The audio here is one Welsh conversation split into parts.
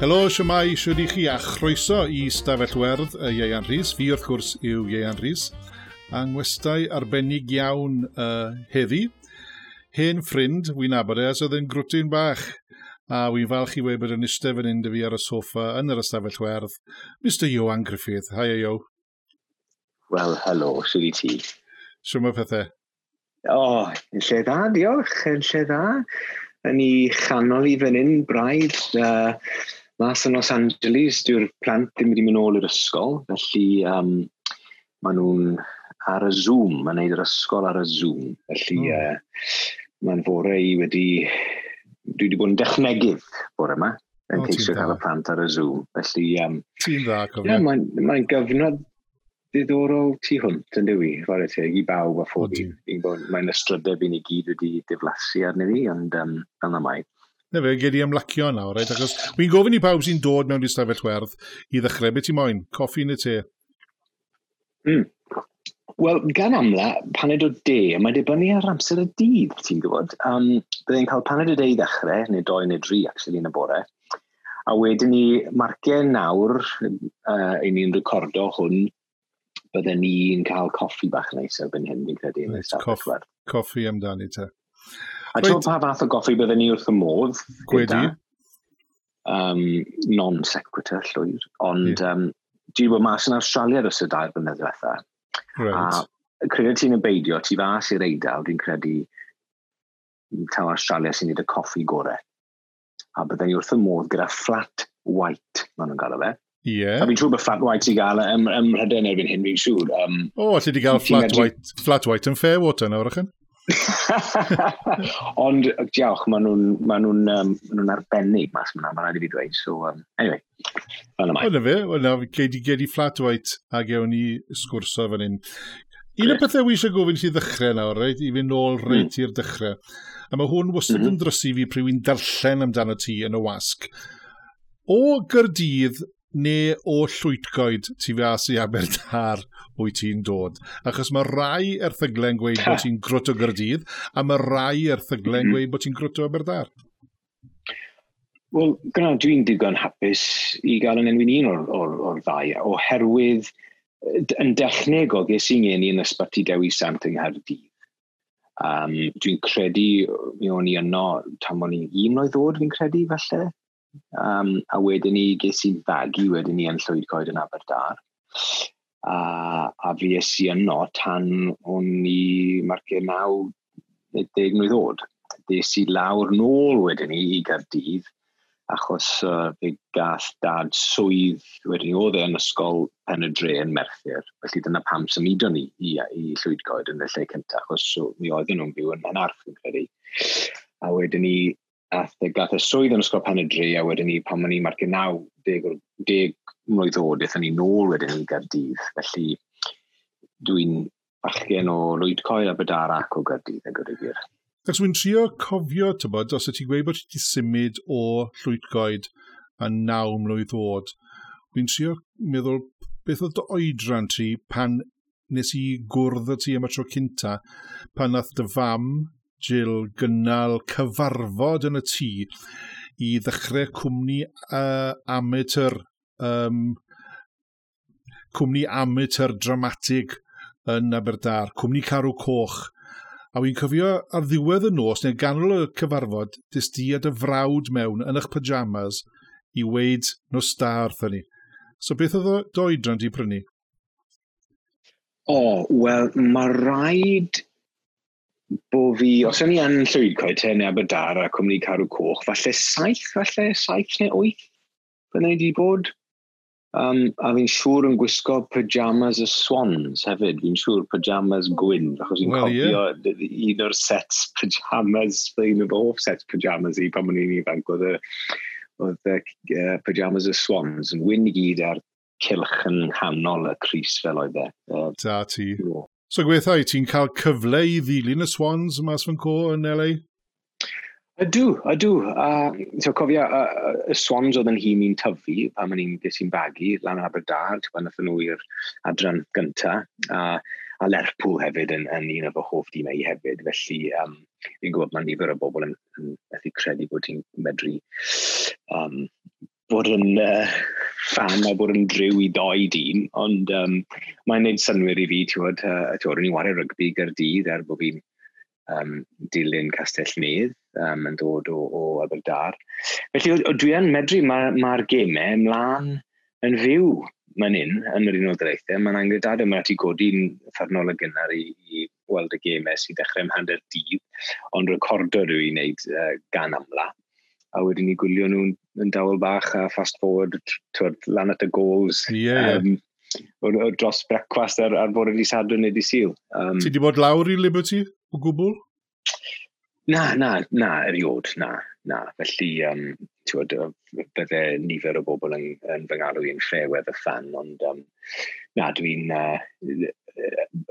Helo, siwmai, siwr i chi a chroeso i Stafell Werdd y Ieian Rhys. Fi wrth gwrs yw Ieian Rhys. A ngwestai arbennig iawn uh, heddi. Hen ffrind, wy'n abod e, as oedd yn grwtyn bach. A wy'n falch i wei bod yn eistedd fan hyn fi ar y soffa yn yr ystafell werdd. Mr Johan Griffith, hi Io. Wel, helo, sy'n i ti. Siwm o pethau. O, oh, yn lle dda, diolch, yn lle dda. Yn i chanol i fan hyn, braidd. Uh, Mas yn Los Angeles, dyw'r plant ddim wedi mynd ôl i'r ysgol, felly um, maen nhw'n ar y Zoom, maen nhw'n yr ysgol ar y Zoom. Felly mm. uh, mae'n fore i wedi... Dwi wedi bod yn dechnegydd bore yma, yn ceisio cael y plant ar y Zoom. Felly... Um, Ti'n dda, cofio. Yeah, mae'n mae gyfnod ddiddorol tu hwnt yn dywi, fawr eithaf, i bawb a phob un. Mae'n ystrydau fi'n i gyd wedi diflasu arni fi, ond um, fel na mai. Na fe, gedi ymlacio nawr, right? Achos wy'n gofyn i pawb sy'n dod mewn i stafell werth i ddechrau. beth i moyn? Coffi neu te? Mm. Wel, gan amla, paned o de, mae dibynnu ar amser y dydd, ti'n gwybod. Um, Byddai'n cael paned o de i ddechrau, neu doi neu dri, actually, yn y bore. A wedyn ni, marciau nawr, uh, i ni'n recordo hwn, bydden ni'n cael coffi bach neis erbyn hyn, fi'n credu, yn y stafell werth. Coffi amdani te. A ti'n pa fath o goffi bydden ni wrth y modd? Gwedi. Um, Non-sequitur llwyr, ond yeah. um, dwi bod mas yn Australia dros y dair blynedd diwetha. Right. A credu ti'n ebeidio, ti fas i'r eidl, dwi'n credu taw Australia sy'n neud y coffi gorau. A bydden ni wrth y modd gyda flat white, maen nhw'n gael o fe. Ie. Yeah. A fi'n siŵr bod flat white i gael ym, ym Mhrydain erbyn hyn, fi'n siŵr. Um, o, oh, alli di gael flat, white, flat white yn Fairwater nawr, ychydig? Ond, diolch, maen nhw'n ma nhw um, ma nhw arbennig mas yma, maen rhaid i fi dweud. So, um, anyway, fel yma. Wel, fe, wel, na, gedi, gedi flat white a gewn ni sgwrso fan hyn. Un o'r pethau wi eisiau gofyn i ddechrau nawr, reit, i fynd nôl hmm. reit mm. i'r dechrau. A mae hwn wastad mm -hmm. yn drysu fi pryd wy'n darllen amdano ti yn y wasg. O Gyrdydd neu o Llwytgoed ti fas i Aberdar, wyt ti'n dod. Achos mae rai erthyglen gweud bod ti'n grwt o gyrdydd, a mae rai erthyglen mhm. gweud bod ti'n grwt o Aberdar. Wel, gwna, dwi'n digon hapus i gael yn enwyn un o'r, or, or ddau, oherwydd yn dechneg o ges i'n ngeni yn ysbyty Dewi Sant yng Nghaerdydd. Um, dwi'n credu, mi o'n i yno tam o'n i'n un oedd ddod, fi'n credu, falle. Um, a wedyn ni ges i'n fagu wedyn ni yn Llwyd Coed yn Aberdar a, a fi es i yno tan o'n i marcio naw, deg mlynedd ddod. Des i lawr nôl wedyn ni i Gardydd, achos uh, fe gath dad swydd wedyn ni oedd e yn ysgol pen y dre yn Merthyr. Felly dyna pam symudo ni i, i Llwydgoed yn y lle cyntaf, achos so, mi oedden nhw'n byw yn Henarth, yn credu. A wedyn ni ath, e, gath y swydd yn ysgol pen y dre, a wedyn ni pan ma'n ni marcio naw, deg, deg mlynedd o eithon ni nôl wedyn yn Gardydd. Felly dwi'n bachgen o Lwyd Coel a Bedarac o Gardydd yn gyda'r Ac dwi'n trio cofio, tybod, os ydy ti'n gweud bod ti wedi symud o llwytgoed a naw mlynedd oed, dwi'n trio meddwl beth oedd dy oedran ti pan nes i gwrdd y ti am y tro cynta, pan nath dy fam, Jill, gynnal cyfarfod yn y tŷ i ddechrau cwmni uh, amateur um, cwmni amateur dramatig yn Aberdar, cwmni Carw Coch. A wy'n cofio ar ddiwedd y nos, neu ganol y cyfarfod, dys di a dy frawd mewn yn eich pyjamas i weid nos da wrthyn ni. So beth oedd o doedran di prynu? O, oh, wel, mae rhaid bo fi, os o'n i yn llwydcoed te neu Aberdar a cwmni Carw Coch, falle saith, falle saith neu wyth, byddai wedi bod. Um, a fi'n siŵr yn gwisgo pyjamas y swans hefyd. Fi'n siŵr pyjamas gwyn, achos fi'n well, cofio yeah. un o'r sets pyjamas, un o'r hoff sets pyjamas i pan o'n i'n ifanc, oedd y oedd y uh, pyjamas y swans yn wyn i gyd ar cilch yn hanol y Cris fel oedd e. Uh, da ti. So gweithio, ti'n cael cyfle i ddilyn y swans mas fan co yn LA? Ydw, ydw. A so, cofio, y swans oedd yn hi mi'n tyfu pan ma'n i'n ges i'n bagu lan Aberdar, ti'n pan nhw i'r adran gyntaf. Uh, a Lerpwl hefyd yn, yn un o fy hoff dîmau e i hefyd. Felly, um, fi'n gwybod mae nifer o bobl yn, yn methu credu bod ti'n medru um, bod yn uh, fan a bod yn driw i doi dîm, ond um, mae'n gwneud synwyr i fi, ti'n gwybod, uh, ti'n gwybod, rwy'n wario rygbi gyda'r dydd er bod fi'n um, dilyn Castell Nedd um, yn dod o, o Aberdar. Felly o, o dwi yn medru mae'r ma, gemau ymlaen yn fyw mae'n un yn yr Unol Daleithiau. Mae'n angredad yma ti godi'n ffernol y gynnar i, i weld y gemau sy'n dechrau ymhanner dydd, ond recordo rhyw i wneud uh, gan amla. A wedyn ni gwylio nhw'n yn dawel bach a fast forward twyd, lan at y goals. Yeah, um. O, o dros brecwast ar, ar bore di sadwn neu di syl. Um, ti di bod lawr i Liberty? o gwbl? Na, na, na, eriod, na, na. Felly, um, tywed, bydde nifer o bobl yn, yn fy ngalw i'n ffewedd y fan, ond um, na, dwi'n uh,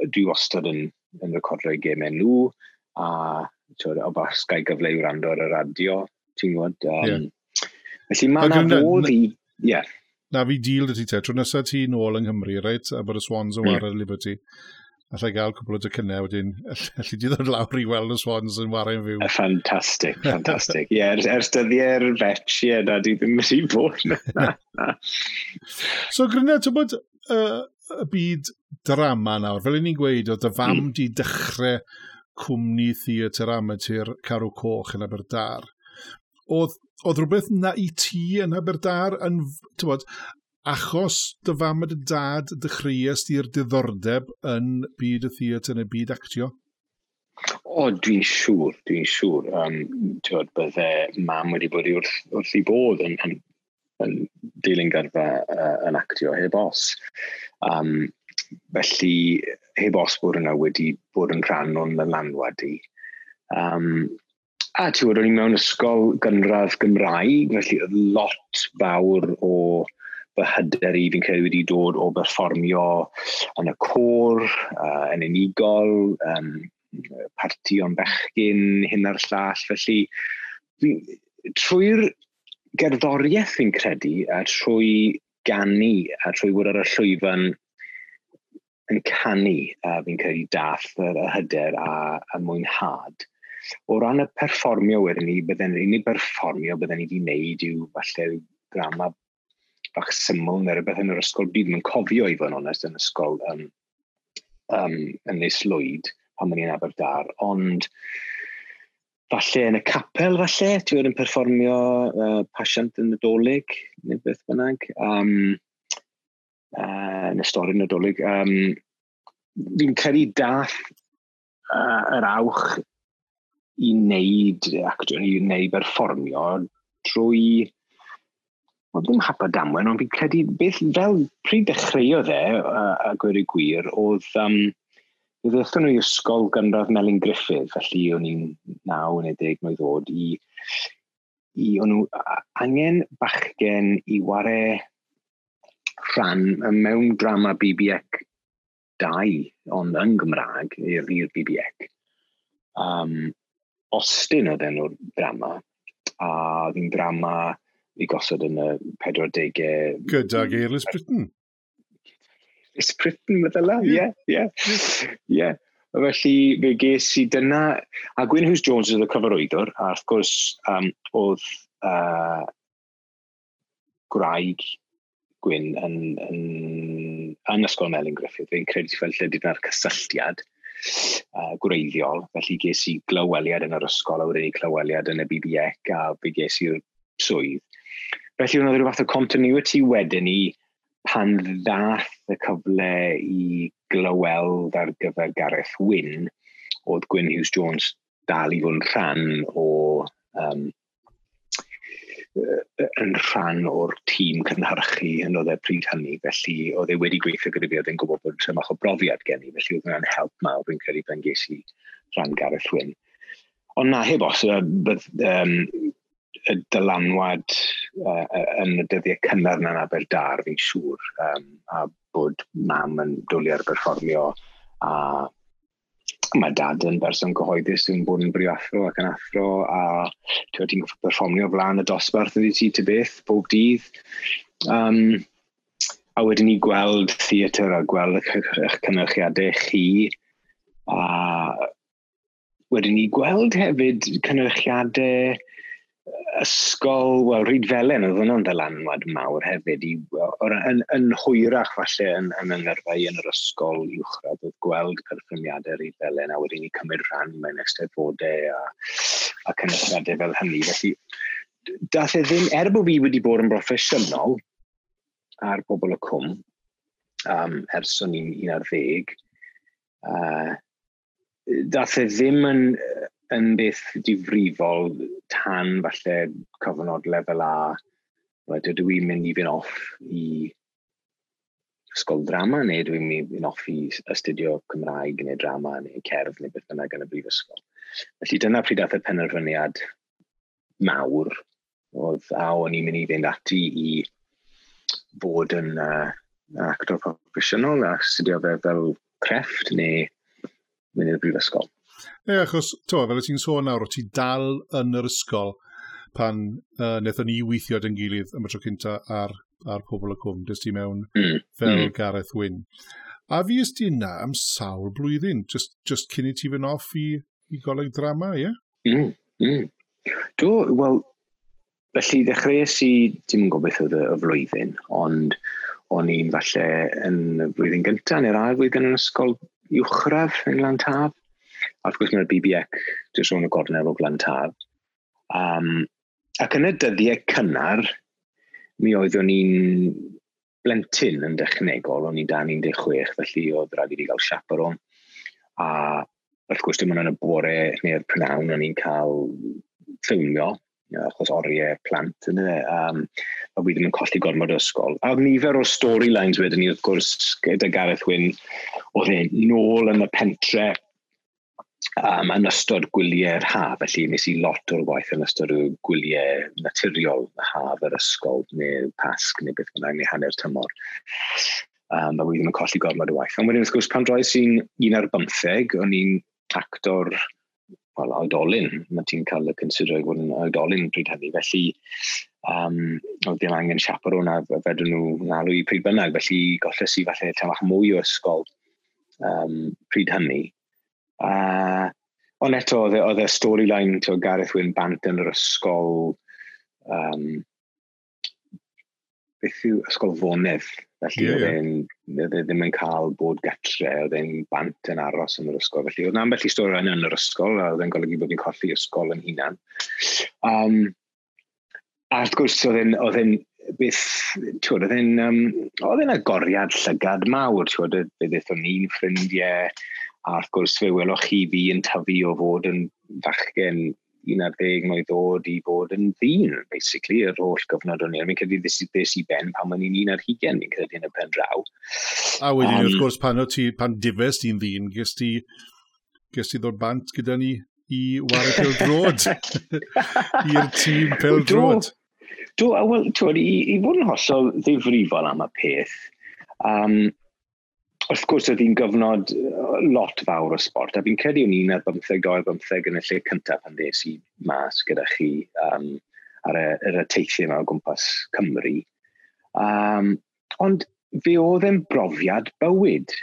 dwi wastad yn, yn recordio'u gemau nhw, a tywed, o bas gael gyfle i wrando ar y radio, ti'n gwybod? Um, yeah. Felly mae na fodd i... Yeah. Na fi deal dy ti te, tro nesaf ti nôl yng Nghymru, reit? Aber y Swans yn hmm. yeah. Liberty allai gael cwbl o dycynnau wedyn, allai di ddod lawr i weld y Swans yn warau'n fyw. Fantastic, fantastic. Ie, yeah, ers, ers dyddiau'r fetch, ie, yeah, na, di ddim wedi bod. so, Gryna, ti'n bod uh, y byd drama nawr, fel ni'n gweud, oedd y fam mm. di dechrau cwmni theatr amatur Carw Coch yn Aberdar. Oedd, oedd rhywbeth na i ti yn Aberdar yn, bod, achos dy fam a dy dad dechreuas i'r diddordeb yn byd y theatr neu byd actio? O, dwi'n siŵr, dwi'n siŵr. Um, Tywed, bydde mam wedi bod i wrth, wrth i bod yn, yn, yn dilyn garfa uh, yn actio heb os. Um, felly, heb os bod yna wedi bod yn rhan o'n lanwad i. Um, a ti'n bod, o'n i mewn ysgol gynradd Gymraeg, felly lot fawr o fy hyder i fi'n credu wedi dod o berfformio yn y cwr, uh, yn unigol, um, parti o'n bechgyn, hyn ar llall. Felly, trwy'r gerddoriaeth fi'n credu, a trwy gannu, a trwy fod ar y llwyfan yn canu, a fi'n credu dath yr hyder a, a mwynhad o ran y perfformio wedyn ni, bydden ni'n unig perfformio bydden ni wedi wneud yw falle drama bach syml neu rhywbeth yn yr ysgol byd. Mae'n cofio i fod yn onest yn ysgol um, um, yn Nes Lwyd pan o'n i'n Aberdar, ond falle yn y capel falle, ti oedd yn perfformio uh, pasiant yn nadolig neu beth bynnag, um, uh, yn y stori nadolig. Um, fi'n credu dath uh, yr awch i wneud actio, i wneud perfformio drwy Wel, ddim hapod damwen, ond fi'n credu beth fel pryd dechreuodd e, uh, a gwyr y gwir, oedd um, Mi ddethon nhw i ysgol gynradd Melin Griffith, felly o'n i'n naw neu deg mlynedd ddod, i, i o'n nhw angen bachgen i ware rhan mewn drama BBEC 2, ond yn Gymraeg, i'r BBEC. Um, Austin oedd enw'r drama, a oedd hi'n drama i gosod yn y 40au... Gyda Gairlis Britain. Gairlis Britain, meddwl ie, ie, ie. Felly, fe ges i dyna... A Gwyn Hughes Jones oedd y cyfarwyddwr, a wrth gwrs, um, oedd uh, gwraig Gwyn yn, yn, yn Ysgol Melyn Griffith. Fe'n credu fel lle dyna'r cysylltiad uh, gwreiddiol, felly ges i glyweliad yn yr ysgol, a wedyn i glyweliad yn y BBEC, a fe ges i'r swydd. Felly, oedd rhyw fath o continuity wedyn ni pan ddath y cyfle i glyweld ar gyfer Gareth Wyn, oedd Gwyn Hughes Jones dal i fod yn rhan o um, yn rhan o'r tîm cynhyrchu yn oedd e pryd hynny, felly oedd e wedi gweithio gyda fi, oedd e'n gwybod bod yn tymach o brofiad gen i, felly oedd e'n help mawr, fi'n credu pan ges i rhan Gareth Wyn. Ond na, heb os, um, y dylanwad uh, yn y dyddiau cynnar na'n Aberdar, fi'n siŵr, um, a bod mam yn dwlu ar berfformio a mae dad yn berson gyhoeddus sy'n bod yn briathro ac yn athro a ti'n ti'n perfformio flaen y dosbarth ydy ti ty beth bob dydd. Um, a wedyn ni gweld theatr a gweld eich cynnyrchiadau chi a wedyn ni gweld hefyd cynnyrchiadau ysgol, wel, Rhyd Felen, oedd hwnna'n ddylanwad mawr hefyd, i, or, yn, yn hwyrach falle yn, yn yngyrfau yn yr ysgol uwchradd, oedd gweld perfformiadau Rhyd Felen, a wedyn ni cymryd rhan mewn esteddfodau a, a cynnysiadau fel hynny. Felly, dath e ddim, er bod fi wedi bod yn broffesiynol ar bobl y cwm, um, ers o'n i'n 11, uh, dath e ddim yn yn beth difrifol tan falle cofnod lefel A, wedyn dwi i'n mynd i fynd off i ysgol drama neu dwi'n mynd off i astudio Cymraeg neu drama neu cerdd neu beth bynnag yn y brifysgol. Felly dyna pryd dath y penderfyniad mawr oedd a o'n i'n mynd i fynd ati i fod yn uh, actor proffesiynol a astudio fe fel crefft neu mynd i'r brifysgol. E, achos, to, fel y ti'n sôn nawr, ti dal yn yr ysgol pan uh, wnaethon ni weithio yn gilydd am y tro cynta ar, ar pobl y cwm, dys ti mewn mm, fel mm. Gareth Wyn. A fi ys ti yna am sawl blwyddyn, just, just cyn i ti fynd off i, i goleg drama, ie? Yeah? Mm, mm. Do, wel, felly ddechreuais i, dim yn gobeithio y, y flwyddyn, ond o'n i'n falle yn y flwyddyn gyntaf neu'r ail flwyddyn yn ysgol uwchradd yn Lantaf wrth gwrs mae'r BBEC, dwi'n sôn y gornel o Glantaf. Um, ac yn y dyddiau cynnar, mi oeddwn ni'n blentyn yn dechnegol, o'n i'n dan 16, felly oedd rhaid i fi gael chaperon. A wrth gwrs, dim ond yn y bore neu'r prynawn, o'n i'n cael ffilmio, achos oriau plant yn y, um, a fi ddim yn colli gormod o ysgol. A nifer o storylines wedyn ni, wrth gwrs, gyda Gareth Wyn, oedd e'n nôl yn y pentre, um, yn ystod gwyliau'r ha, felly nes i lot o'r waith yn ystod y gwyliau naturiol y haf yr ysgol, neu pasg, neu beth bynnag, neu hanner tymor. Um, a wedi ddim yn colli gormod o waith. Ond wedyn, wrth gwrs, pan droes i'n un ar bymtheg, o'n i'n actor well, oedolyn. Mae ti'n cael y consider i fod yn oedolyn pryd hynny. Felly, um, oedd ddim angen siaparon a fedrwn nhw alw i pryd bynnag. Felly, golles i falle tamach mwy o ysgol um, pryd hynny Uh, ond eto, oedd e, y e storyline to Gareth Wyn Bant yn yr ysgol... Um, beth yw ysgol fonedd. Felly yeah, yeah. oedd e ddim yn cael bod gatre, oedd e'n bant yn aros yn yr ysgol. Felly oedd na'n bell i stori yn yr ysgol, a oedd e'n golygu bod ni'n colli ysgol yn hunan. Um, a wrth gwrs, oedd e'n beth, tiwod, oedd e'n um, agoriad llygad mawr, tiwod, fe ddeithon ni'n ffrindiau, A wrth gwrs fe welwch chi fi yn tyfu o fod yn fachgen 11 mlynedd ddod i fod yn ddyn, basically, yr holl gyfnod o'n i. Mi'n credu ddys i, ddys i ben pan mae'n un ar hugen, mi'n credu yn y pen draw. A wedyn, um, wrth gwrs, pan, ti, pan difes ti'n ddyn, ges ti, ges ti ddod bant gyda ni i wario pel drod, i'r tîm pel drod. Do, do, wel, i, i fod yn hollol ddifrifol am y peth, um, wrth gwrs oedd hi'n gyfnod lot fawr o sport, a fi'n credu o'n un ar bymtheg o'r bymtheg yn y lle cyntaf pan ddes i mas gyda chi um, ar y, yr ateithiau yma o gwmpas Cymru. Um, ond fe oedd e'n brofiad bywyd,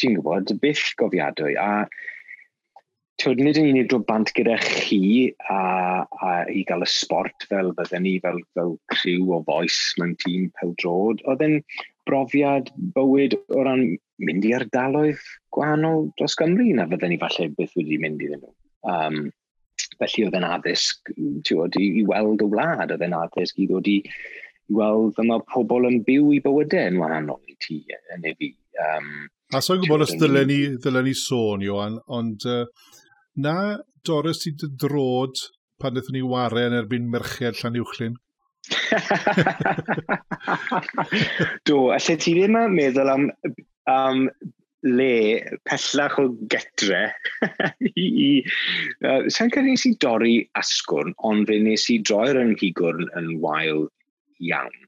ti'n gwybod, byth gofiadwy, a Tywed, nid yn unig drwy bant gyda chi a, a i gael y sport fel bydden ni, fel, fel criw o foes mewn tîm pel drod, oedd e'n brofiad bywyd o ran mynd i ardaloedd gwahanol dros Gymru na fydden ni falle beth wedi mynd iddyn nhw. Um, felly oedd yn addysg tiwod, i, i weld y wlad, oedd yn addysg i ddod i, i weld yma pobl yn byw i bywydau yn wahanol i ti yn ei fi. Um, A so'n gwybod os dylen ni, dylen ni sôn, Johan, ond uh, na Doris ti dy drod pan ddethon ni ware yn erbyn merched Llanuwchlyn? Do, allai ti ddim yn meddwl am um, le pellach o getre i... i uh, Sa'n cael nes i dorri asgwrn, ond fe nes i droi'r anghigwrn yn wael iawn.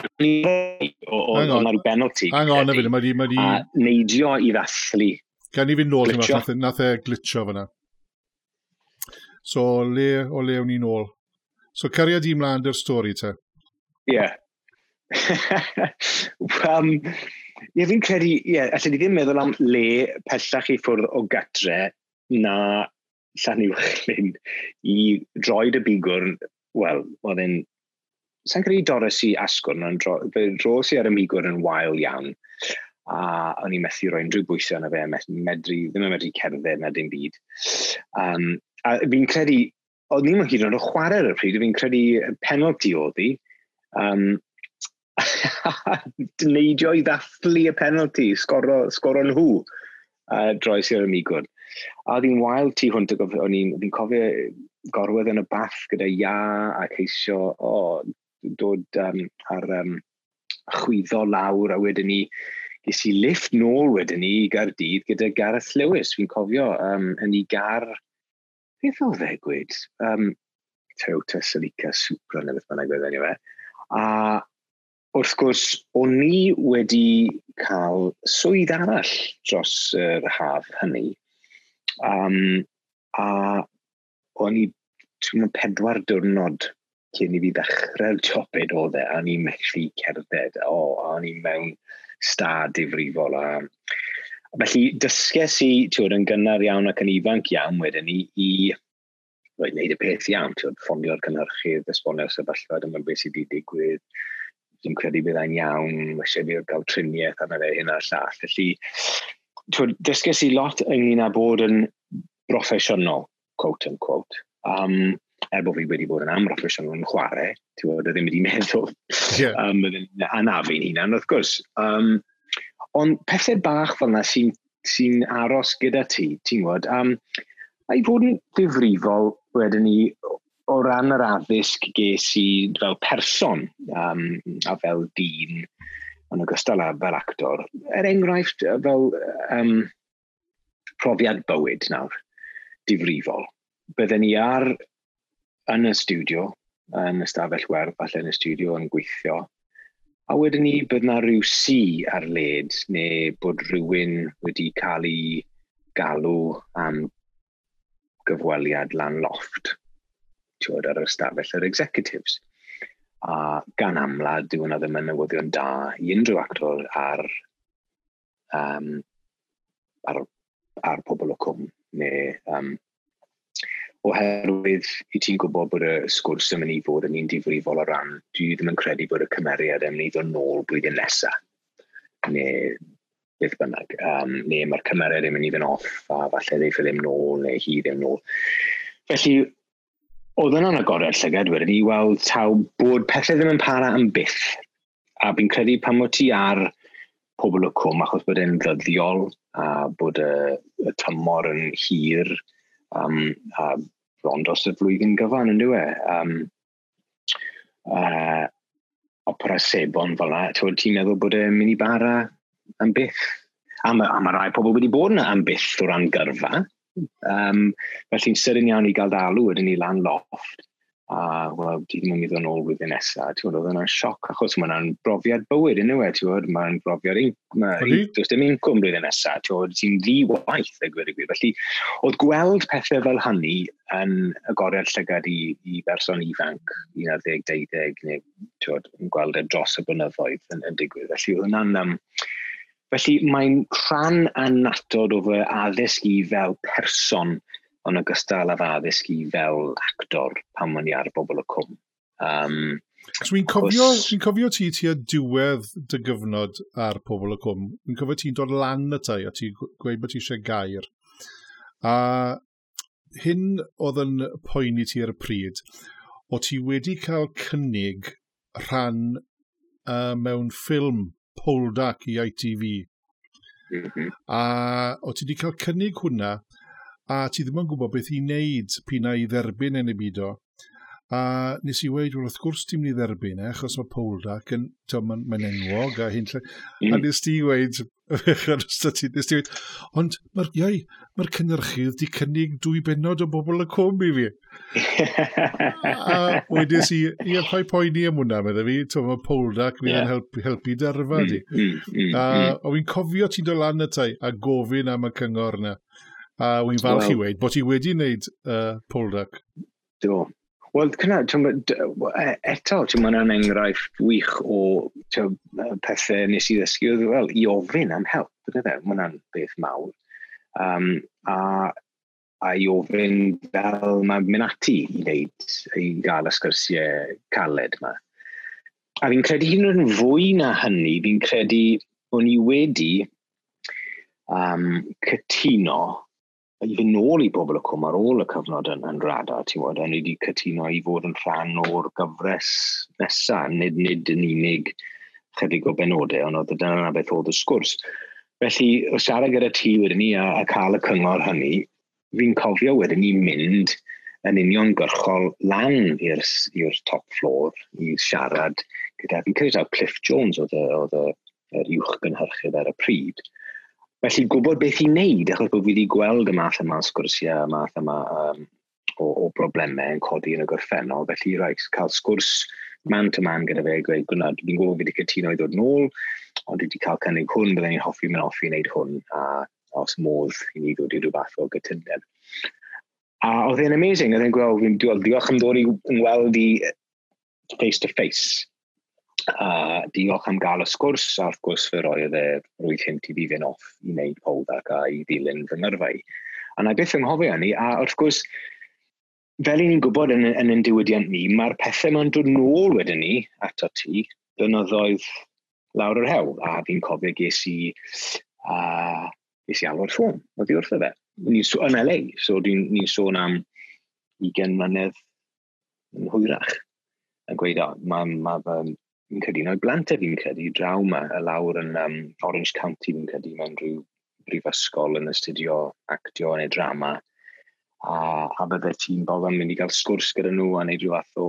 Hang on, benalty. Hang on, efo, mae di... Ma di... A neidio i ddathlu. Gan i fynd nôl, nath, e, nath e glitcho fyna. So, le o le o'n i nôl. So, cariad i mlaen dy'r stori te. Yeah. um, ie, fi'n credu, ie, allan ni ddim meddwl am le pellach i ffwrdd o gatre na llan Llanuwchlyn i droed y bigwrn, wel, oedd e'n sa'n credu dorys i asgwrn, ond dro, dros i ar y migwr yn wael iawn. A o'n i'n methu roi unrhyw bwysau yna fe, medru, ddim yn medru cerdded na dim byd. Um, a fi'n credu, o'n i'n hyd yn oed o chwarae ar y pryd, fi'n credu penalty oedd hi, Um, neidio i ddathlu y penalty, sgoro, sgoro nhw uh, droes i'r ymigwn. A oedd hi'n wael tu hwnt, o'n i'n cofio gorwedd yn y bath gyda ia a ceisio o oh, dod um, ar um, chwyddo lawr a wedyn ni ges i lift nôl wedyn ni i Gardydd gyda Gareth Lewis. Fi'n cofio um, yn ei gar, beth oedd e gwyd? Um, Toyota Celica Supra neu beth bynnag oedd enw fe. A wrth gwrs, o'n ni wedi cael swydd arall dros yr haf hynny. Um, a o'n i pedwar diwrnod cyn i fi ddechrau'r topid o dde, a ni'n methu cerdded, o, oh, a ni mewn stad difrifol. A... Felly, dysges i, ti'n yn gynnar iawn ac yn ifanc iawn wedyn ni, i roi wneud y peth iawn, ti'n ffonio'r cynhyrchydd, esbonio'r sefyllfa, dyma beth sydd wedi digwydd, dwi'n credu bydd e'n iawn, eisiau fi gael triniaeth arno fe hyn a'r llall. Felly, dysges i lot ynglyn â bod yn broffesiynol, quote and quote. Um, er bod fi wedi bod yn amroffesiynol yn chwarae, ti'n bod, ddim wedi meddwl yeah. um, anafu'n hunan, wrth gwrs. Um, ond pethau bach fel yna sy'n sy aros gyda ti, ti'n gwybod, um, A i fod yn ddifrifol, wedyn ni, o ran yr addysg ges i fel person um, a fel dyn yn ogystal â fel actor. Er enghraifft fel um, profiad bywyd nawr, difrifol. Bydden ni ar yn y studio, yn y stafell werth, falle yn y studio yn gweithio, a wedyn ni bydd na rhyw si ar led neu bod rhywun wedi cael ei galw am gyfweliad lan loft tiwod, ar yr ystafell yr executives. A gan amlad, dyw yna ddim yn newyddion da i unrhyw actor ar, um, ar, ar pobl o cwm. Neu, um, oherwydd i ti'n gwybod bod y sgwrs yn mynd i fod yn un difrifol o ran, dwi ddim yn credu bod y cymeriad yn mynd i ddod nôl blwyddyn nesaf. Neu beth bynnag. Um, neu mae'r cymeriad yn mynd i fynd off a falle ddeith ddim nôl neu hi ddim nôl. Felly, oedd yna'n agored llygad wedyn i weld taw bod pethau ddim yn para yn byth. A fi'n credu pan mod ti ar pobl o cwm achos bod e'n ddyddiol a bod y, y tymor yn hir um, a bron dros y flwyddyn gyfan yn dweud. Um, uh, opera sebon fel yna, ti'n meddwl bod e'n mynd i bara am byth. A mae, a mae rai pobl wedi bod yna am byth o ran gyrfa. Um, felly'n sydyn iawn i gael dalw ydyn ni lan loft. A, wel, di ddim yn mynd yn ôl wythyn nesaf. Ti'n oedd yna'n sioc achos mae'n brofiad bywyd yn yw e, ti'n mae'n brofiad un... Does dim incwm blwyddyn nesaf, ti'n oedd, ti'n ddi waith, y gwir i gwir. Felly, oedd gweld pethau fel hynny yn agoriad llygad i, i berson ifanc, 11, 12, neu ti'n yn gweld e dros y blynyddoedd yn, yn digwydd. Felly, oedd hwnna'n um, Felly mae'n rhan anatod o fy addysg i fel person ond ogystal â addysg i fel actor pan mae'n i ar bobl y cwm. Um, So fi'n cofio, fi cofio ti ti a diwedd dy gyfnod ar pobl y cwm. Fi'n cofio ti'n dod lan y tai a ti'n gweud bod ti eisiau gair. A hyn oedd yn poeni ti ar y pryd, o ti wedi cael cynnig rhan uh, mewn ffilm poldac i ITV. Mm -hmm. A o ti wedi cael cynnig hwnna, a ti ddim yn gwybod beth i wneud pina i dderbyn yn y byd o. A nes i weid, wel, wrth gwrs ti'n mynd i dderbyn e, achos mae Poldac yn, mae'n ma enwog a hyn lle. Mm. A nes ti weid, nes ti weid, ond mae'r iau, mae'r cynnyrchydd di cynnig dwy benod o bobl y cwm i fi. a wedes i, ia, pa'i poeni am hwnna, meddwl fi, to mae Poldac mi yeah. yn helpu, helpu derfa mm, di. Mm, mm, mm, a mm. o fi'n cofio ti'n dod lan y tai a gofyn am y cyngor yna. A wy'n falch well. i weid, bod ti wedi wneud uh, Poldac. Do, Wel, cyna, e, eto, ti'n mynd yn enghraifft wych o pethau nes i ddysgu, wel, i ofyn am help, bydde fe, mae'n beth mawr. Um, a, a i ofyn fel mae'n mynd ati i wneud, i gael y sgyrsiau caled yma. A fi'n credu hyn yn fwy na hynny, fi'n credu o'n i wedi um, cytuno i fynd nôl i bobl y cwm ar ôl y cyfnod yn, yn rada, ti'n bod, a ni wedi cytuno i fod yn rhan o'r gyfres nesaf, nid nid yn unig chydig o benodau, ond oedd dyna beth oedd y sgwrs. Felly, o siarad gyda ti wedyn ni a, a cael y cyngor hynny, fi'n cofio wedyn ni mynd yn union gyrchol lan i'r top floor i siarad gyda, fi'n credu Cliff Jones oedd y, oedd y, yr uwch gynhyrchydd ar y pryd, Felly gwybod beth i wneud, achos bod fi wedi gweld y math yma sgwrsiau, y math yma um, o, o broblemau yn codi yn y gorffennol, felly rhaid cael sgwrs man to man gyda fe, gweud, gwna, fi'n gwybod fi wedi cytuno i ddod nôl, ond dwi wedi cael cynnig hwn, byddai'n ni'n hoffi mynd offi i wneud hwn, a os modd i ni ddod i rhywbeth o gytundeb. A oedd e'n amazing, oedd e'n gweld, fi'n diolch am ddod i weld i face to face. A diolch am gael y sgwrs, a wrth gwrs fe roedd e rwy'n hyn i fi fynd off i wneud pold ac a i ddilyn fy ngyrfau. A na beth ynghofio hynny, a wrth gwrs, fel i ni'n gwybod yn, yn ein diwydiant ni, mae'r pethau mae'n dod nôl wedyn ni ato ti, dynoddoedd lawr yr hewl, a fi'n cofio ges i, a, ges i alw'r ffôn, o fi wrth fe. Ni'n Ni, yn LA, so ni'n ni sôn am 20 mlynedd yn hwyrach, yn gweud, mae ma, ma, fi'n credu, no, oed blant e fi'n credu, draw ma, y lawr yn um, Orange County fi'n credu, mewn rhyw brifysgol yn astudio actio neu drama. A, a bydde ti'n bod yn mynd i gael sgwrs gyda nhw a neud rhyw fath o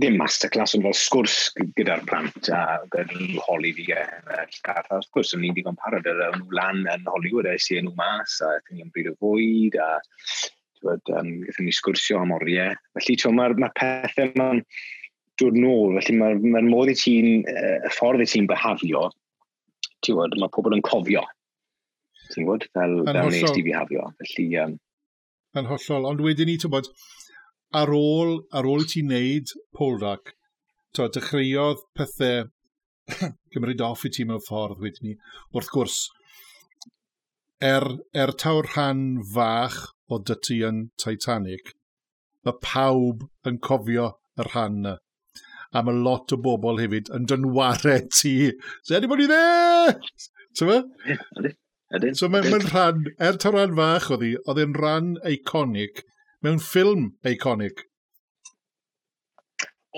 ddim masterclass, ond fel sgwrs gyda'r plant a gyda'r holi fi ennill. A wrth gwrs, o'n i'n digon parod ar nhw lan yn Hollywood, a eisiau nhw mas, a eithon ni'n bryd o fwyd, a tywed, um, eithon ni sgwrsio am oriau. Felly, mae'r ma pethau ma'n... Ma dod nôl. Felly mae'r ma, modd i ti'n, y ffordd i ti'n behafio, ti'n gwybod, mae pobl yn cofio. Ti'n gwybod, fel, fel nes ti behafio. Felly, um, yn hollol, ond wedyn ni, ti'n bod, ar ôl, ar ôl i ti'n neud polrac, to, dechreuodd pethau gymryd off i ti mewn ffordd wedyn ni. Wrth gwrs, er, er tawr rhan fach o dyty yn Titanic, mae pawb yn cofio y rhan yna a mae lot o bobl hefyd yn dynware ti. Se anybody there? i! Ti'n fe? Ydyn. So mae'n ma rhan, er ta rhan fach oedd hi, oedd e'n rhan eiconic mewn ffilm eiconic.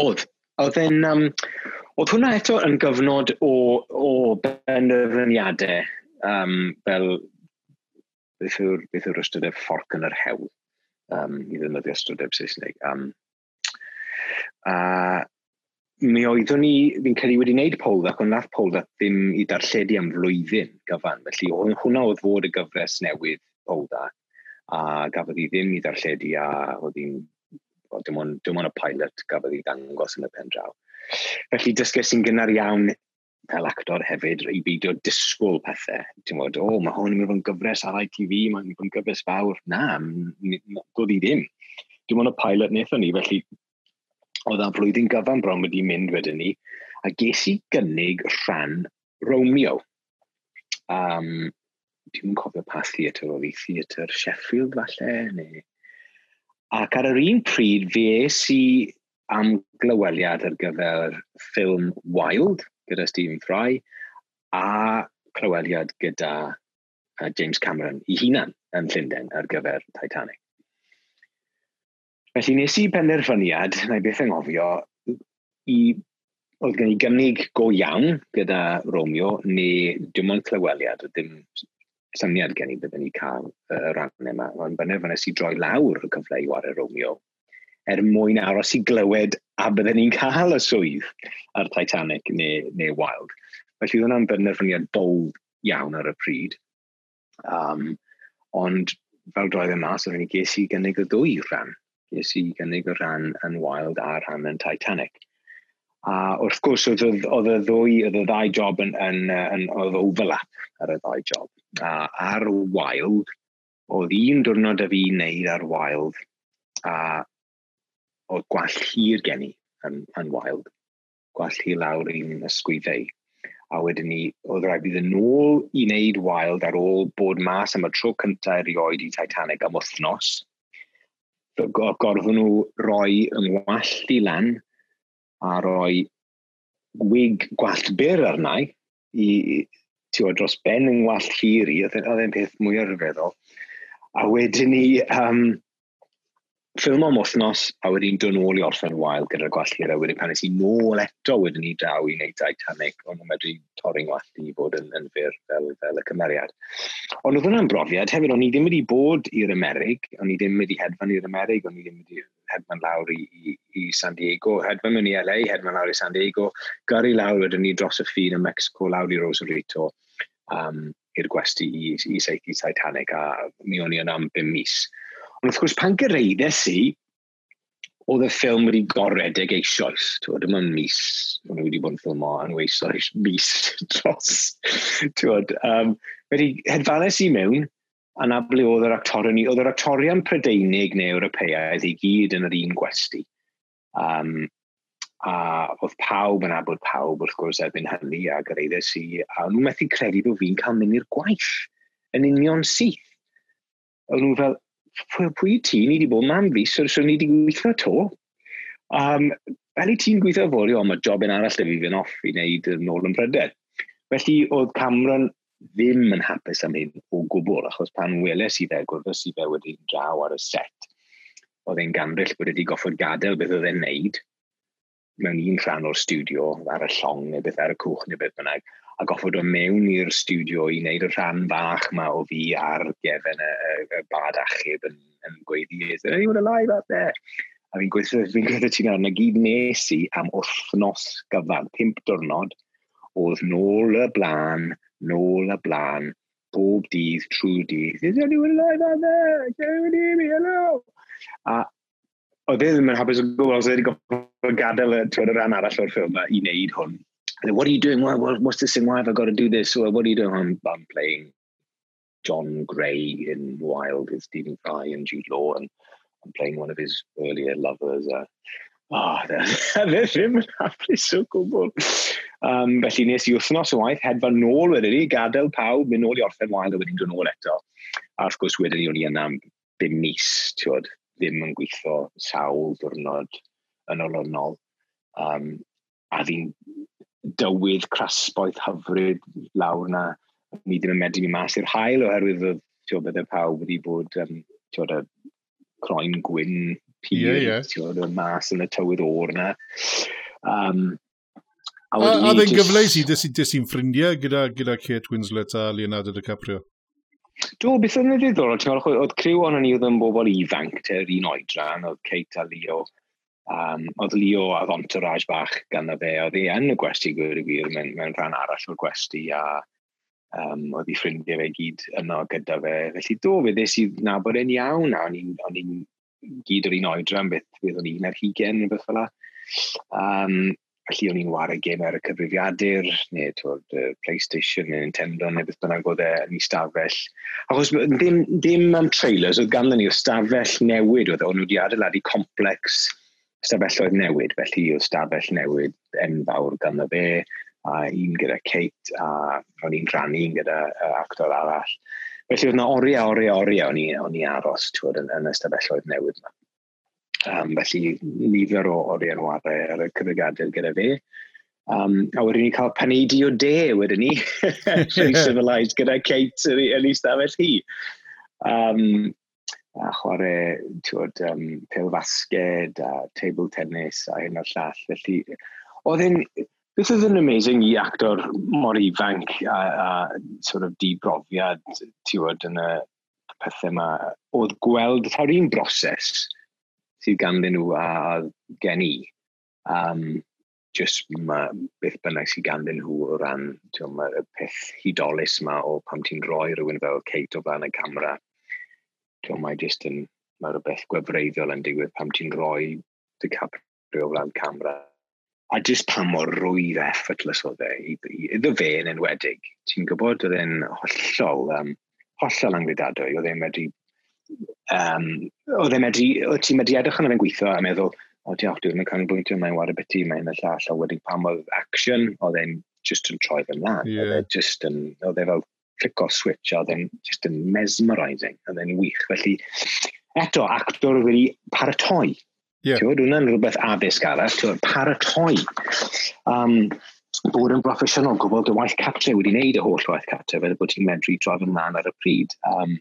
Oedd. Oedd e'n... Um, oedd hwnna eto yn gyfnod o, o benderfyniadau um, fel beth yw'r beth yw'r ystodeb fforc yn yr hewl um, i ddefnyddio ystodeb Saesneg. Um, a mi oeddwn ni, fi'n credu wedi wneud Poldac, ond nath Poldac ddim i darlledu am flwyddyn gyfan. Felly hwnna oedd fod y gyfres newydd Poldac, a gafodd hi ddim i darlledu, a oedd hi'n, dim ond, dim ond y pilot gafodd hi ddangos yn y pen draw. Felly dysges i'n gynnar iawn fel actor hefyd i beidio disgwyl pethau. Ti'n bod, o, oh, mae hwn yn mynd yn gyfres ar ITV, mae'n mynd yn gyfres fawr. Na, doedd hi ddim. Dim ond y pilot wnaethon ni, felly oedd a flwyddyn gyfan bron wedi mynd wedyn ni, a ges i gynnig rhan Romeo. Um, Dwi'n cofio pa theatr oedd i, theatr Sheffield falle, neu... Ac ar yr un pryd, fe es i am glyweliad ar gyfer ffilm Wild, gyda Stephen Fry, a clyweliad gyda uh, James Cameron i hunan yn Llundain ar gyfer Titanic. Felly nes i penderfyniad, na i beth anghofio, i oedd gen i gynnig go iawn gyda Romeo, neu dim ond clyweliad, o dim syniad gen i byddwn ni cael y uh, rhan yma. Ond benderfynu i droi lawr y cyfle i wario Romeo er mwyn aros i glywed a byddwn ni'n cael y swydd ar Titanic neu, neu Wild. Felly oedd hwnna'n benderfyniad bold iawn ar y pryd. Um, ond fel droedd yn mas, oedd ni ges i gynnig y ddwy rhan nes i gynnig o ran yn Wild a rhan yn Titanic. A wrth gwrs, oedd, oedd y ddwy, oedd y ddau job yn, yn, yn, oedd overlap ar y ddau job. A ar Wild, oedd un diwrnod y fi wneud ar Wild, a oedd gwall hir gen i yn, yn Wild. Gwall hir lawr i'n ysgwyddau. A wedyn ni, oedd rhaid bydd yn ôl i wneud Wild ar ôl bod mas am y tro cyntaf erioed i Titanic am wythnos gorfod nhw roi yng ngwallt i lan a roi wig gwallt byr arnau i, tiwa, dros ben yng ngwallt hir i, oedd e, e'n peth mwy arfeddol. A wedyn ni, um, ffilm am wythnos, a wedyn dod nôl i orffen wael gyda'r gwallir, a wedyn pan nes i nôl eto wedyn ni daw i wneud Titanic, ond nhw'n medru torri'n wallt i bod yn, yn fyr fel, fel y cymeriad. Ond oedd hwnna'n brofiad, hefyd o'n i ddim wedi bod i'r Amerig, o'n i ddim wedi hedfan i'r Amerig, o'n i ddim wedi hedfan lawr i, i, i San Diego, hedfan mewn i LA, hedfan lawr i San Diego, gyrru lawr wedyn ni dros y ffin yn Mexico lawr i Rosarito, um, i'r gwesti i, i seithi Titanic, a mi o'n i yna am 5 mis Ond wrth gwrs, pan gyrraeddes i, oedd y ffilm wedi goredig eisoes. Tywod, yma mis, o'n i wedi bod yn ffilm o yn eisoes, mis dros. Tywod, um, wedi hedfales i mewn, a na ble oedd yr actorion ni, oedd yr actorion Prydeinig neu Ewropeaidd i gyd yn yr un gwesti. Um, a oedd pawb yn abod pawb wrth gwrs erbyn hynny a gyrraeddes i, a nhw'n methu credu bod fi'n cael mynd i'r gwaith yn union syth. Oedd nhw fel, pwy ti? Ni wedi bod mam fi, so, so ni wedi gweithio to. Um, fel i ti'n gweithio fod, o, mae job yn arall ddim fi'n off i wneud yn ôl yn pryder. Felly, oedd Cameron ddim yn hapus am hyn o gwbl, achos pan weles i fe, gwrdd i fe wedi'n draw ar y set, oedd e'n ganryll bod wedi goffod gadael beth oedd e'n neud mewn un rhan o'r studio, ar y llong neu beth ar y cwch neu beth bynnag, a goffod o mewn i'r studio i wneud y rhan fach ma o fi ar gefn y, y y bad achub yn, yn gweiddi, e. is there anyone alive out there? A fi'n gweithio, fi'n gweithio ti'n nawr, na gyd nes i am wrthnos gyfan, pimp diwrnod, oedd nôl y blaen, nôl y blaen, bob dydd, trwy dydd, is anyone alive out there? Can you hear me? Hello? A oedd e ddim yn hapus o gwbl, so wedi e goffod gadael y, y rhan arall o'r ffilm i wneud hwn then, what are you doing? Why, what, what's this thing? Why have I got to do this? Well, what are you doing? I'm, I'm playing John Gray in Wild with Stephen Fry and Jude Law, and I'm playing one of his earlier lovers. Uh, Ah, oh, dde ddim yn hapus o gwbl. Um, felly nes i wythnos o waith, hedfa'n nôl wedyn ni, gadael pawb, mynd nôl i orffen wael a wedyn dwi'n nôl eto. A wrth gwrs wedyn ni o'n i yna bum mis, tiwod, ddim yn gweithio sawl diwrnod yn olynol. Um, a fi'n dywydd crasboeth hyfryd lawr na ni ddim yn medru ni mas i'r hael oherwydd oedd tio bydde pawb wedi bod um, tio y croen gwyn pyr yeah, yeah. tio y mas yn y tywydd o'r na. Um, a a, a yn gyfleus i dys i'n ffrindiau gyda, gyda Kate Winslet a Leonardo DiCaprio? Do, beth oedd yn ddiddorol, ti'n meddwl, oedd criw ond ni oedd yn bobl ifanc, te'r un oedran, oedd Kate a Leo, Um, oedd Leo a entourage bach gan y fe, oedd ei yn y gwesti gwir i gwir mewn, mewn rhan arall o'r gwesti a um, oedd ei ffrindiau fe gyd yno gyda fe. Felly do, fe ddes i nabod e'n iawn a o'n i'n gyd o'r un oedran beth fydd o'n un ar hugen neu beth fel la. Um, felly o'n i'n wario gem ar y cyfrifiadur neu twyd uh, PlayStation neu Nintendo neu beth bynnag oedd e'n ei stafell. Achos ddim, ddim am trailers, oedd ganddyn ni'r stafell newid oedd e. o'n wedi adeiladu complex stafelloedd newid, felly o stafell newid enfawr gan y fe, a un gyda Kate, a o'n i'n rhannu un gyda uh, actor arall. Felly oedd yna oriau, oriau, oriau o'n i, on i aros twyd, yn, yn y stafelloedd newid yma. Um, felly nifer o oriau nhw ar y cyfrifiadur gyda fe. Um, a wedyn ni cael paneidi o de wedyn ni, rhaid civilised gyda Kate yn ei stafell hi. Um, a chwarae tiwod, um, pel fasged a table tennis a hyn o'r llall. Felly, oedd hyn, this is an amazing i actor mor ifanc a, a sort of dibrofiad tiwod yn y pethau yma. Oedd gweld ta'r un broses sydd ganddyn nhw a, gen i. Um, just ma, beth bynnag sydd ganddyn nhw o ran y peth hudolus yma o pam ti'n rhoi rhywun fel Kate o flaen y camera Tio, mae jyst yn, mae rhywbeth gwefreiddiol yn digwydd pam ti'n rhoi dy caprio o flan camera. A jyst pa mor rwydd effortless oedd e, iddo fe yn enwedig. Ti'n gwybod, oedd e'n hollol, um, hollol anglidadwy, oedd e'n medru um, oedd e'n medru, oedd ti'n medru edrych yn fe'n gweithio a meddwl, o diolch, dwi'n mynd canolbwyntio, mae'n wario beti, mae'n y llall, a wedyn pam oedd action, oedd e'n just yn troi fy mlaen. Yeah. Oedd e just yn, oedd e fel clic o'r switch a oedd e'n just yn mesmerising, oedd e'n wych. Felly, eto, actor wedi paratoi. Yeah. gwybod, hwnna'n rhywbeth addysg arall, ti'n gwybod, paratoi. Um, bod yn broffesiynol, gwybod y waith cartre wedi wneud y holl waith cartre, fel bod ti'n medru troi fy mlaen ar y pryd. Um,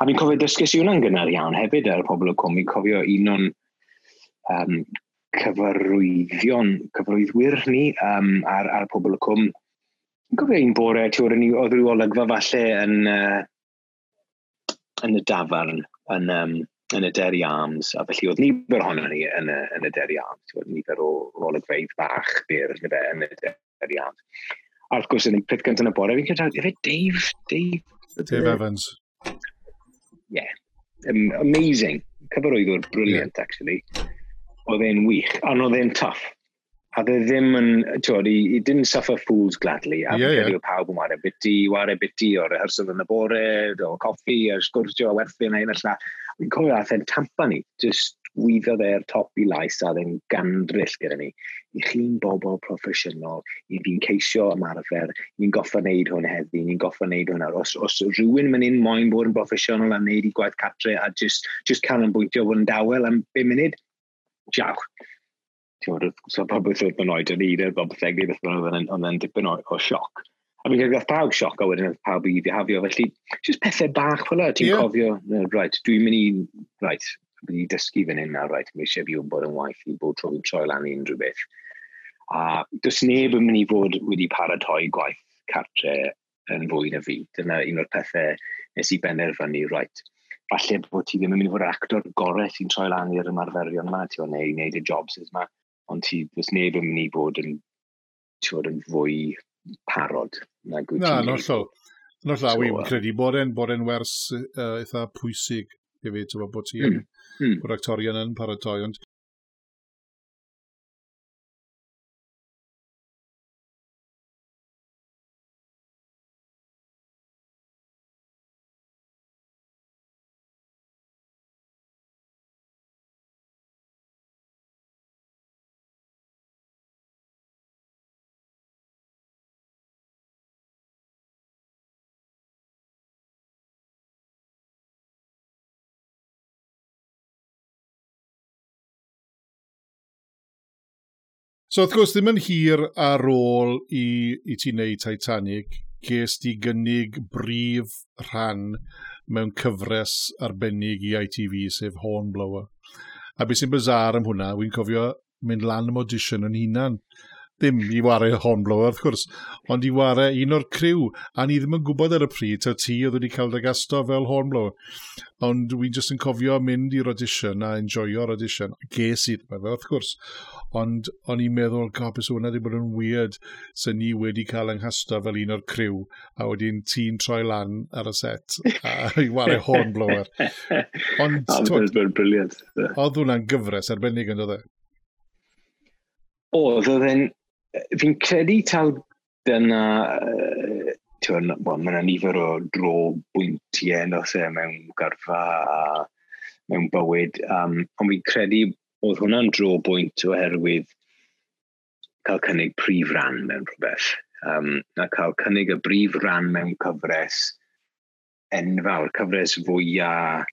a fi'n cofio dysgus i hwnna'n gynnar iawn hefyd ar y pobl o cwm. Fi'n cofio un o'n um, cyfarwyddion, cyfarwyddwyr ni um, ar, ar y pobl o cwm Yn gofio un bore, ti oedd rhyw olygfa falle yn, uh, yn y dafarn, yn, um, yn y Derry Arms, a felly oedd nifer ohono ni yn y, yn y Derry Arms. Oedd nifer o, olygfeidd bach byr yn y, yn y Derry Arms. A wrth gwrs, yn y peth gyntaf yn y bore, fi'n cydra, efe Dave, Dave... Dave Evans. Yeah. Um, amazing. Cyfarwyddwr brilliant, yeah. actually. Oedd e'n wych, ond oedd e'n tough a dde ddim yn, tywed, i, i didn't suffer fools gladly, a yeah, yeah. pawb yn wario biti, wario biti o'r rehearsal yn y bore, o coffi, a sgwrsio, a werthu yna, un yna. Fi'n cofio ath e'n tampa ni, just wyddodd e'r top i lais a dde'n gandryll gyda ni. I chi'n bobl proffesiynol, i fi'n ceisio ymarfer, ni'n goffa wneud hwn heddi, ni'n goffa wneud hwn ar. Os, os rhywun mynd i'n moyn bod yn broffesiynol a wneud i gwaith catre a just, just canolbwyntio fod yn dawel am 5 munud, diawch ti'n gwybod, so pa beth oedd yn oed yn eidr, bob thegu, beth oedd yn dipyn o, o sioc. A fi'n cael pawb sioc a wedyn oedd pawb i ddihafio, felly jyst pethau bach fel ti'n yeah. cofio, right, dwi'n mynd i, right, dwi'n dysgu fan hyn nawr, right, mae eisiau fi wybod yn waith i bod trwy'n troi lan i unrhyw beth. A does neb yn mynd i fod wedi paratoi gwaith cartre yn fwy na fi. Dyna un o'r pethau nes i benderfynu, right, falle bod ti ddim yn mynd i fod yr actor gorau sy'n troi lan i'r ymarferion yma, ti'n neu wneud y jobs yma ond ti, does neb yn mynd i bod yn, ti'n yn fwy parod na gwyt Na, no llaw. No llaw, so, uh, credu bod e'n bod e'n wers uh, eitha pwysig hefyd, ti'n bod ti mm. Mm. bod actorion yn paratoi, ond So wrth gwrs, ddim yn hir ar ôl i, i ti wneud Titanic, ges ti gynnig brif rhan mewn cyfres arbennig i ITV sef Hornblower. A beth sy'n bizar am hwnna, wy'n cofio mynd lan am audition yn hunan ddim i wario hornblower, wrth gwrs, ond i wario un o'r criw, a ni ddim yn gwybod ar y pryd, ta ti oedd wedi cael dy gasto fel hornblower. Ond wi'n just yn cofio mynd i'r audition a enjoyo'r audition. Ges i ddim efo, wrth gwrs. Ond o'n i'n meddwl, god, beth hwnna wedi bod yn weird, sy'n ni wedi cael yng nghasto fel un o'r criw, a wedyn ti'n troi lan ar y set, a i wario hornblower. Ond, oedd hwnna'n gyfres arbennig yn dod e? Oedd, oedd e'n fi'n credu taw dyna... Uh, Tyw'n, bon, mae yna nifer o dro bwyntiau nos e mewn garfa a mewn bywyd. Um, ond fi'n credu oedd hwnna'n dro bwynt oherwydd cael cynnig prif ran mewn rhywbeth. Um, a cael cynnig y brif ran mewn cyfres enfawr, cyfres fwyaf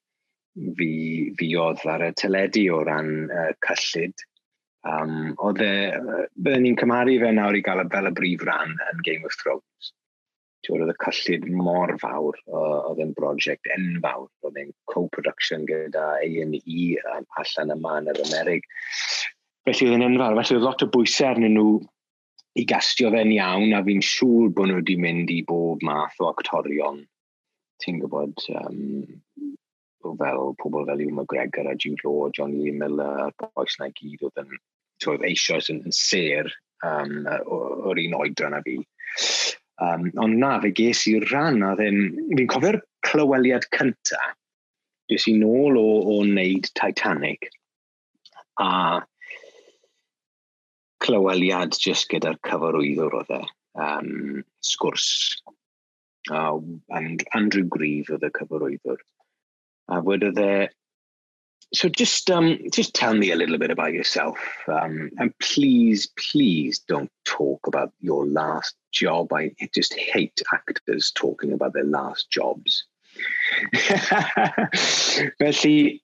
fi, fi oedd ar y teledu o ran uh, cyllid Um, oedd e, byddwn ni'n cymharu fe nawr i gael y fel y brif ran yn Game of Thrones. Ti'n oedd y cyllid mor fawr, oedd e'n brosiect enfawr, oedd e'n co-production gyda A&E um, allan yma yn yr Amerig. Felly oedd e'n enfawr, felly oedd lot o bwysau arnyn nhw i gastio fe'n iawn, a fi'n siŵr bod nhw wedi mynd i bob math o actorion. Ti'n gwybod, um, fel pobl fel Ewan McGregor a Jude Law, Johnny Miller, boes na i gyd oedd yn oedd eisoes yn, yn ser um, o'r un oedran a fi. Um, ond na, fe ges i'r rhan a ddim... Fi'n cofio'r clyweliad cynta, ges i nôl o, o wneud Titanic a clyweliad jyst gyda'r cyfarwyddwr oedd e. Um, sgwrs. Uh, and Andrew Grieve oedd y cyfarwyddwr. Uh, wedodd there? So just um, just tell me a little bit about yourself, um, and please, please don't talk about your last job. I just hate actors talking about their last jobs. Felly,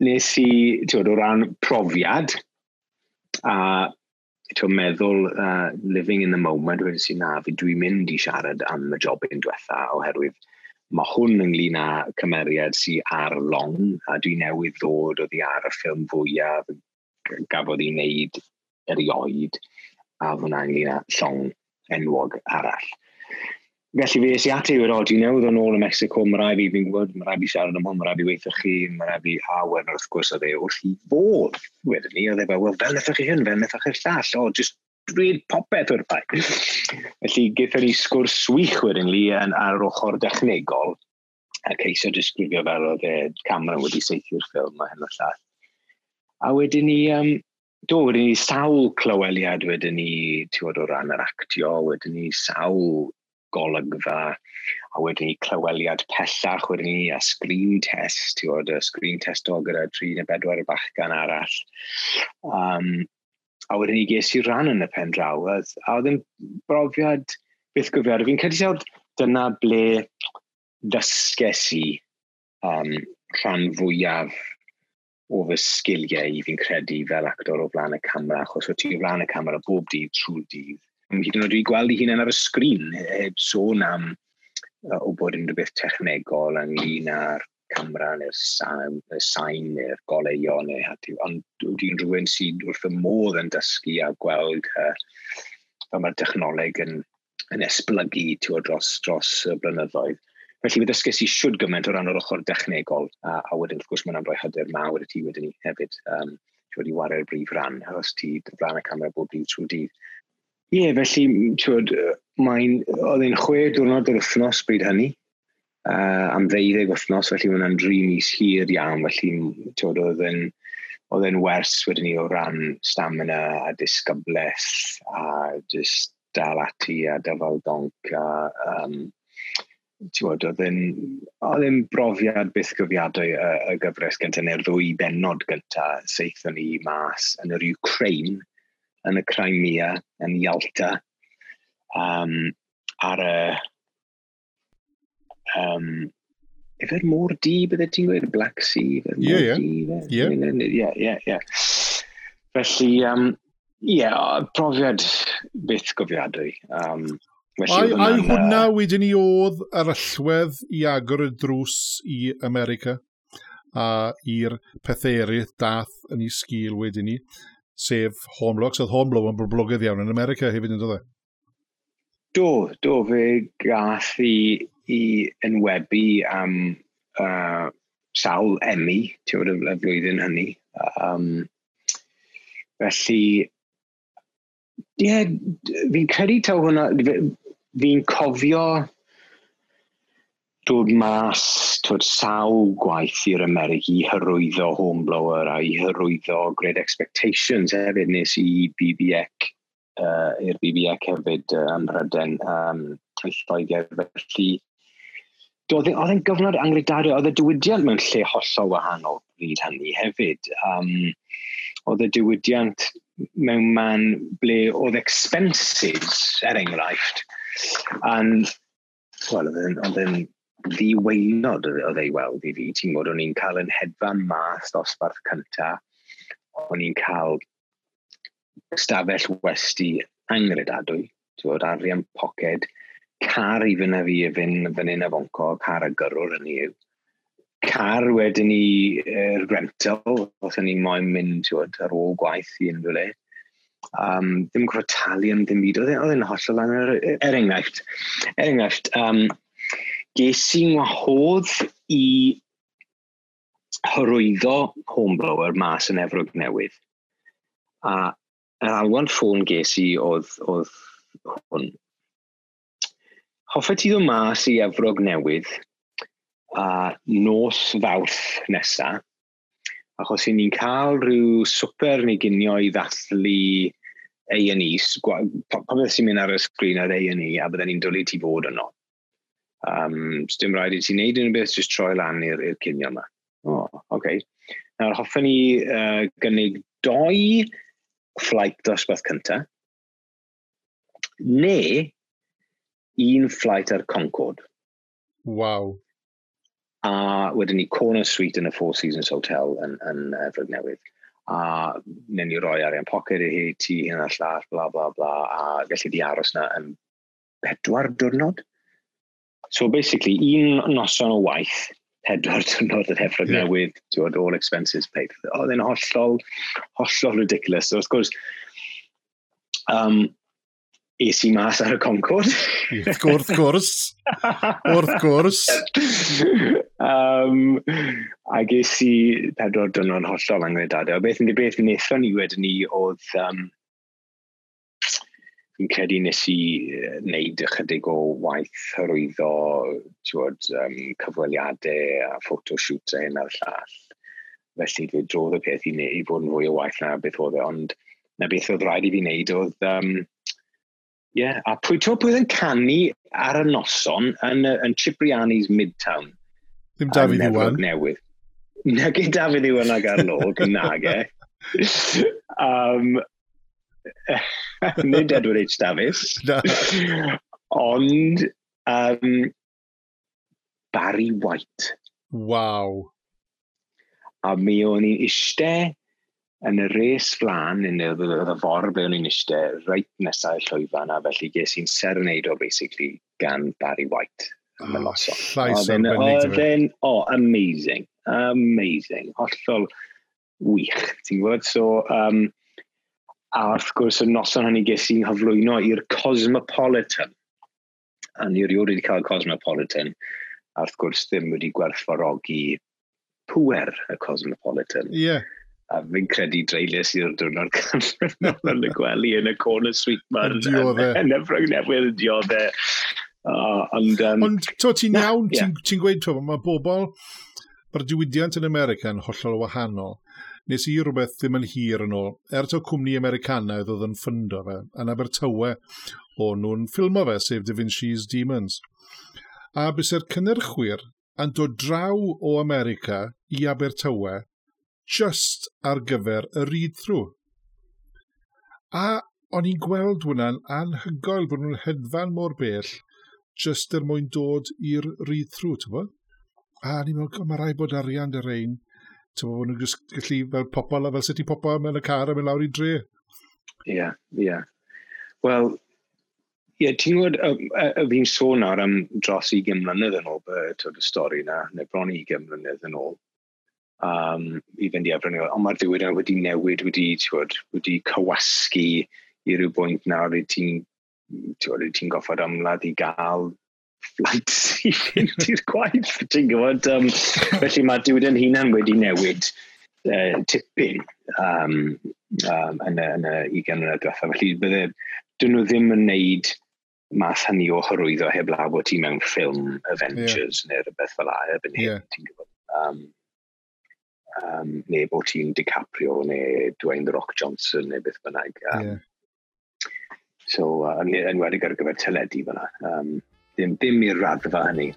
nes i, ti'n o ran profiad, a ti'n meddwl, uh, living in the moment, wedi si na, fi dwi'n mynd i siarad am y job yn diwetha, oherwydd Mae hwn ynglyn â cymeriad sy'n ar long, a dwi newydd ddod oddi ar y ffilm fwyaf gafodd ei wneud erioed, a hwnna ynglyn â llong enwog arall. Felly fe es ati ati i'r odi newydd o'n ôl y Mexico, mae rai fi fi'n gwybod, mae rai fi siarad am hwn, mae rai fi weithio chi, mae rai fi awen wrth gwrs o dde wrth i fod. Wedyn ni, oedd e fel, wel fel nethach chi hyn, fel nethach chi'r llall, o, just dweud popeth o'r bai. Felly, gyda ni sgwrs swych wedyn li yn ar ochr dechnegol, a ceisio disgrifio fel oedd e camera wedi seithio'r ffilm a hyn o llall. A wedyn ni, um, do, wedyn ni sawl clyweliad wedyn ni, ti'n o ran yr actio, wedyn ni sawl golygfa, a wedyn ni clyweliad pellach, wedyn ni a screen test, ti'n bod, y screen test o gyda 3 neu 4 bachgan arall. Um, a wedyn i ges i ran yn y pen draw. A, a oedd yn brofiad beth gyfiad. Fi'n credu sawd dyna ble ddysges i um, rhan fwyaf o fy sgiliau i fi'n credu fel actor o flaen y camera, achos o ti o flaen y camera bob dydd trwy dydd. Hyd yn oed dwi'n gweld i hunain ar y sgrin, e- heb sôn am uh, o bod unrhyw beth technegol ynglyn â'r camera neu'r sain, sain neu'r goleio neu hati. Ond dwi'n rhywun sydd wrth y modd yn dysgu a gweld uh, fel mae'r technoleg yn, yn esblygu tiw, dros, dros y blynyddoedd. Felly fe dysgu i siwd gymaint o ran o'r ochr dechnegol, a, a wedyn wrth gwrs mae'n rhoi hyder mawr y ti wedyn ni hefyd. Um, ti wedi wario'r brif ran, achos ti ran y camera bob dydd trwy dydd. Ie, yeah, felly, tiwod, mae'n, oedd e'n chwe diwrnod yr wythnos bryd hynny, uh, am ddeuddeg wythnos, felly mae hwnna'n dri mis hir iawn, felly tywed, oedd yn, oedd yn wers wedyn ni o ran stamina a disgybleth a just dal ati a dyfal donc a um, tywed, oedd yn, oedd yn brofiad byth gyfiadau y, y gyfres gyntaf neu'r ddwy benod gyntaf. Seithon ni mas yn yr Ukraine, yn y Crimea, yn Ialta, um, ar y um, Ifer môr di, bydde ti'n gweud, Black Sea, ifer môr yeah, yeah. di. Ie, yeah. ie, ie. Felly, um, ie, yeah, profiad byth gofiadwy. Um, Felly, a, a hwnna wedyn ni oedd yr allwedd i agor y drws i America a i'r pethau dath yn ei sgil wedyn ni, sef Homelock. Oedd Homelock yn boblogydd iawn yn America hefyd yn dod e? Do, do, fe gath i i enwebu am uh, sawl emi, ti'n bod y flwyddyn hynny. Um, felly, ie, yeah, fi'n credu taw hwnna, fi'n cofio dod mas twyd sawl gwaith i'r Americ i hyrwyddo Homeblower a i hyrwyddo Great Expectations hefyd nes i BBEC uh, i'r BBEC hefyd uh, ym Mhryden um, Lloegr felly E- oedd e'n gyfnod anglydario, oedd y diwydiant mewn lle hollol wahanol bryd hynny hefyd. Um, oedd y diwydiant mewn man ble oedd expenses, er enghraifft, and, well, oedd e'n ddiweinod oedd ei e weld i fi. Ti'n gwybod, o'n i'n cael yn hedfan mas dosbarth cyntaf, o'n i'n cael stafell westi angredadwy, ti'n gwybod, arian poced, car i fyna fi fynd fan hyn a fonco, car a gyrwr yn yw. Car wedyn ni er rental, os o'n ni moyn mynd tiwod, ar ôl gwaith i unrhyw le. Um, ddim yn talu am ddim byd, e- oedd e'n hollol lan er, er, er enghraifft. Er enghraifft, um, ges i'n wahodd i hyrwyddo homeblower mas yn Efrog Newydd. A yr alwan ffôn ges i oedd, oedd hwn, hoffet ti ddod mas i Efrog newydd a nos fawrth nesa, achos i ni'n cael rhyw swper neu ginio i ddathlu A&E, pa beth sy'n mynd ar y sgrin ar A&E, a bydden ni'n dwlu ti fod yno. Um, so dim rhaid i ti wneud unrhyw beth, jyst troi lan i'r cinio yma. O, oh, oce. Okay. Nawr, hoffwn ni uh, gynnig doi fflaith dosbarth cyntaf, neu un flight ar Concord. Wow. A wedyn ni Corner suite yn y Four Seasons Hotel yn, yn Efrog Newydd. A nyn ni roi arian pocket i hi, ti hyn a llall, bla bla bla, a gallu di aros na yn pedwar diwrnod. So basically, un noson o waith, pedwar diwrnod yn Efrog yeah. Newydd, ti'n all expenses paid. Oedd oh, e'n hollol, hollol ridiculous. So, of course, um, es i mas ar y Concord. wrth gwrs, wrth gwrs. um, a ges i pedwar dynol hollol anglodadau. Beth yn beth wnaethon ni wedyn ni oedd... Um, fi'n credu nes i wneud ychydig o waith hyrwyddo tiwod, um, cyfweliadau a photoshoot a hyn a'r llall. Felly fe drodd y peth i, i fod yn fwy o waith na beth oedd e, ond na beth oedd rhaid i fi wneud oedd um, Ie, yeah, a pwy to pwy yn canu ar y noson yn, yn Cipriani's Midtown. Ddim Dafydd Iwan. Newydd. Nag i Dafydd Iwan ag Arnog, nag e. um, nid Edward H. Davis. Ond um, Barry White. Waw. A mi o'n i'n eistedd yn y res flan, yn y, y for ble o'n i'n eistedd, reit nesaf y llwyfan a felly ges i'n serenado basically gan Barry White. Oh, llais o'n bynnig. Oh, amazing, amazing, hollol wych, ti'n gwybod? So, um, a wrth gwrs y noson hynny ges i'n hyflwyno i'r Cosmopolitan. A ni rioed wedi cael Cosmopolitan, a wrth gwrs ddim wedi gwerthfawrogi pwer y Cosmopolitan. Ie. Yeah A fi'n credu dreulus i'r diwrnod cyfrifol yn y gwely yn y corner suite ma. Yn y ffrog newydd yn diodde. Uh, ond, um, ond to ti'n iawn, ti'n ti gweud to, mae bobl, mae'r diwydiant yn America yn hollol wahanol. Nes i rhywbeth ddim yn hir yn ôl. Er to cwmni Americanaidd oedd yn ffundo fe, yn Abertawe, o'n nhw'n ffilmo fe, sef Da Vinci's Demons. A bys er cynnyrchwyr yn dod draw o America i Abertawe just ar gyfer y read-through. A o'n i'n gweld hwnna'n anhygoel bod nhw'n hedfan mor bell just er mwyn dod i'r read-through, ti'n bod? A ni'n meddwl, mae rai bod arian dy rein, ti'n bod, nhw'n gallu fel popol a fel sut i popol mewn y car a mewn lawr i dre. Ie, yeah, ie. Yeah. Wel, Ie, yeah, ti'n gwybod, y fi'n sôn ar am dros i mlynedd yn ôl, y stori na, neu bron i mlynedd yn ôl um, i fynd i Efryn. Ond mae'r diwyr wedi newid, wedi, tiwod, wedi cywasgu i ryw bwynt nawr i ti'n ti goffod ymladd i gael fflant i fynd i'r gwaith, ti'n gwybod? Um, felly mae'r diwyd yn hunan wedi newid uh, tipyn um, um, yn y, yn y 20 mlynedd diwethaf. Felly bydde, dyn nhw ddim yn neud math hynny o hyrwyddo heb law bod ti mewn ffilm Avengers yeah. neu rhywbeth fel la, erbyn yeah. ti'n gwybod. Um, um, neu bod ti'n DiCaprio neu Dwayne The Rock Johnson neu beth bynnag. Um, yeah. So, uh, enwedig ar gyfer teledu fyna. Um, dim, dim i'r raddfa hynny.